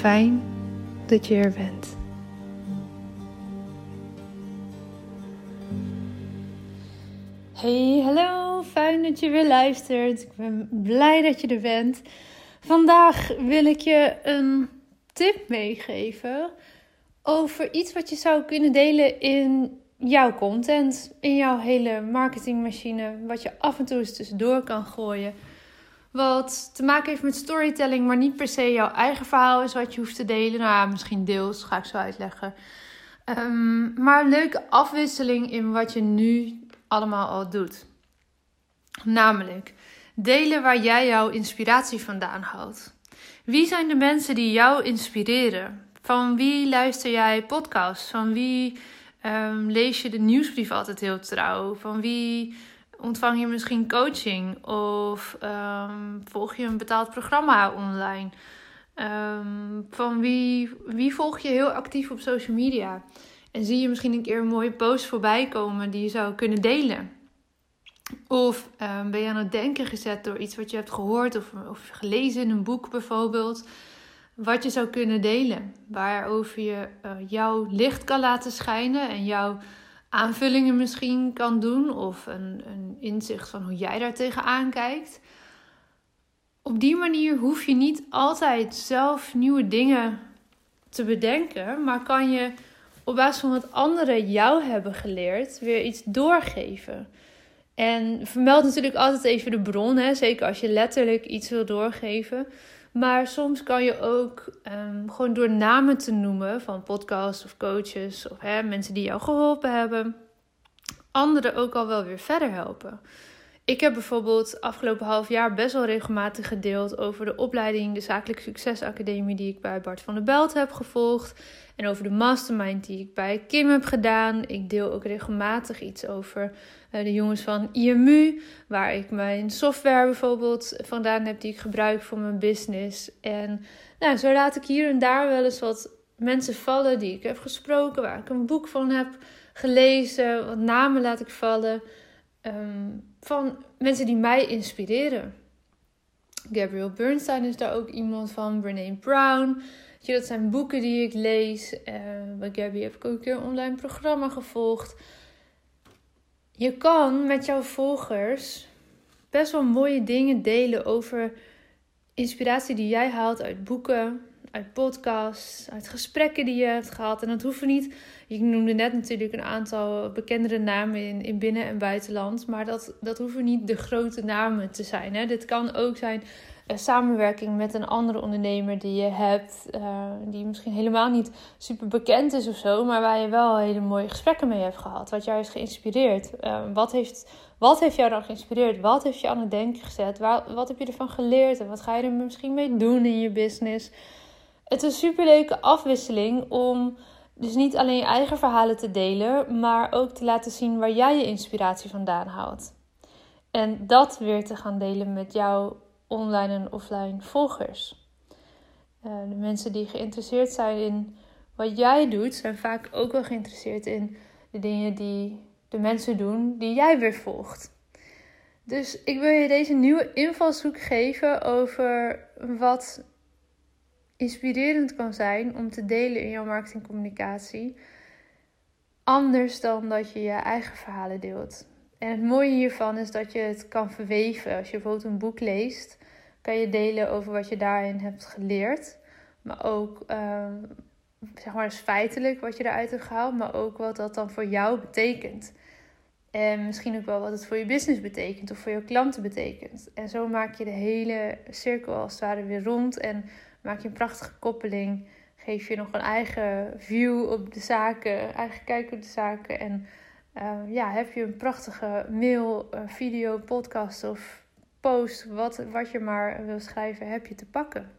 Fijn dat je er bent. Hey, hallo, fijn dat je weer luistert. Ik ben blij dat je er bent. Vandaag wil ik je een tip meegeven over iets wat je zou kunnen delen in jouw content, in jouw hele marketingmachine, wat je af en toe eens tussendoor kan gooien. Wat te maken heeft met storytelling, maar niet per se jouw eigen verhaal is wat je hoeft te delen. Nou, misschien deels, ga ik zo uitleggen. Um, maar leuke afwisseling in wat je nu allemaal al doet. Namelijk, delen waar jij jouw inspiratie vandaan houdt. Wie zijn de mensen die jou inspireren? Van wie luister jij podcasts? Van wie um, lees je de nieuwsbrief altijd heel trouw? Van wie ontvang je misschien coaching? Of um, volg je een betaald programma online? Um, van wie, wie volg je heel actief op social media? En zie je misschien een keer een mooie post voorbij komen die je zou kunnen delen? Of um, ben je aan het denken gezet door iets wat je hebt gehoord of, of gelezen in een boek bijvoorbeeld? Wat je zou kunnen delen. Waarover je uh, jouw licht kan laten schijnen en jouw aanvullingen misschien kan doen. Of een, een inzicht van hoe jij daar tegenaan kijkt. Op die manier hoef je niet altijd zelf nieuwe dingen te bedenken, maar kan je op basis van wat anderen jou hebben geleerd weer iets doorgeven. En vermeld natuurlijk altijd even de bron, hè? zeker als je letterlijk iets wil doorgeven. Maar soms kan je ook um, gewoon door namen te noemen van podcasts of coaches of hè, mensen die jou geholpen hebben, anderen ook al wel weer verder helpen. Ik heb bijvoorbeeld afgelopen half jaar best wel regelmatig gedeeld over de opleiding, de Zakelijk Succesacademie, die ik bij Bart van der Belt heb gevolgd. En over de mastermind die ik bij Kim heb gedaan. Ik deel ook regelmatig iets over uh, de jongens van IMU, waar ik mijn software bijvoorbeeld vandaan heb die ik gebruik voor mijn business. En nou, zo laat ik hier en daar wel eens wat mensen vallen die ik heb gesproken, waar ik een boek van heb gelezen, wat namen laat ik vallen. Um, van mensen die mij inspireren. Gabriel Bernstein is daar ook iemand van, Brene Brown. Je, dat zijn boeken die ik lees. Uh, bij Gabby heb ik ook een keer een online programma gevolgd. Je kan met jouw volgers best wel mooie dingen delen over inspiratie die jij haalt uit boeken, uit podcasts, uit gesprekken die je hebt gehad. En dat hoeven niet. Je noemde net natuurlijk een aantal bekendere namen in, in binnen- en buitenland. Maar dat, dat hoeven niet de grote namen te zijn. Hè. Dit kan ook zijn samenwerking met een andere ondernemer die je hebt. Uh, die misschien helemaal niet super bekend is of zo. Maar waar je wel hele mooie gesprekken mee hebt gehad. Wat jou heeft geïnspireerd. Uh, wat heeft wat heeft jou dan geïnspireerd? Wat heeft je aan het denken gezet? Wat heb je ervan geleerd? En wat ga je er misschien mee doen in je business? Het is een superleuke afwisseling om dus niet alleen je eigen verhalen te delen, maar ook te laten zien waar jij je inspiratie vandaan haalt. En dat weer te gaan delen met jouw online en offline volgers. Uh, de mensen die geïnteresseerd zijn in wat jij doet, zijn vaak ook wel geïnteresseerd in de dingen die de mensen doen die jij weer volgt. Dus ik wil je deze nieuwe invalshoek geven over wat inspirerend kan zijn om te delen in jouw marketingcommunicatie. Anders dan dat je je eigen verhalen deelt. En het mooie hiervan is dat je het kan verweven. Als je bijvoorbeeld een boek leest, kan je delen over wat je daarin hebt geleerd. Maar ook ehm, zeg maar feitelijk wat je eruit hebt gehaald, maar ook wat dat dan voor jou betekent. En misschien ook wel wat het voor je business betekent of voor je klanten betekent. En zo maak je de hele cirkel als het ware weer rond en maak je een prachtige koppeling. Geef je nog een eigen view op de zaken, eigen kijk op de zaken. En uh, ja, heb je een prachtige mail, video, podcast of post, wat, wat je maar wil schrijven, heb je te pakken.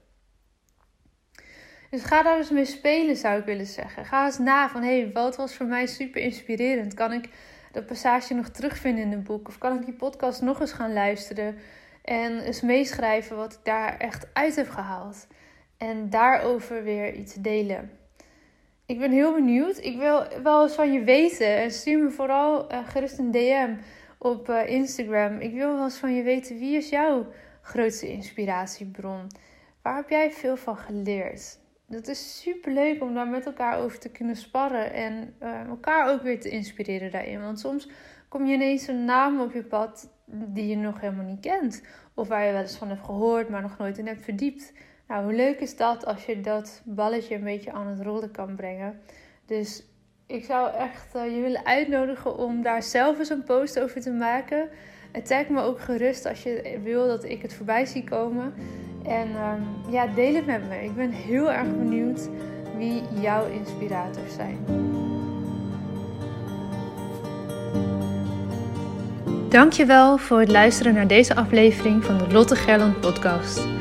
Dus ga daar eens mee spelen, zou ik willen zeggen. Ga eens na van, hé, hey, wat was voor mij super inspirerend? Kan ik dat passage nog terugvinden in een boek? Of kan ik die podcast nog eens gaan luisteren en eens meeschrijven wat ik daar echt uit heb gehaald? En daarover weer iets delen. Ik ben heel benieuwd. Ik wil wel eens van je weten. En stuur me vooral uh, gerust een DM op uh, Instagram. Ik wil wel eens van je weten wie is jouw grootste inspiratiebron? Waar heb jij veel van geleerd? Dat is super leuk om daar met elkaar over te kunnen sparren en uh, elkaar ook weer te inspireren daarin. Want soms kom je ineens een naam op je pad die je nog helemaal niet kent. Of waar je wel eens van hebt gehoord, maar nog nooit in hebt verdiept. Nou, hoe leuk is dat als je dat balletje een beetje aan het rollen kan brengen? Dus ik zou echt uh, je willen uitnodigen om daar zelf eens een post over te maken. En tag me ook gerust als je wil dat ik het voorbij zie komen. En um, ja, deel het met me. Ik ben heel erg benieuwd wie jouw inspirators zijn. Dankjewel voor het luisteren naar deze aflevering van de Lotte Gerland podcast.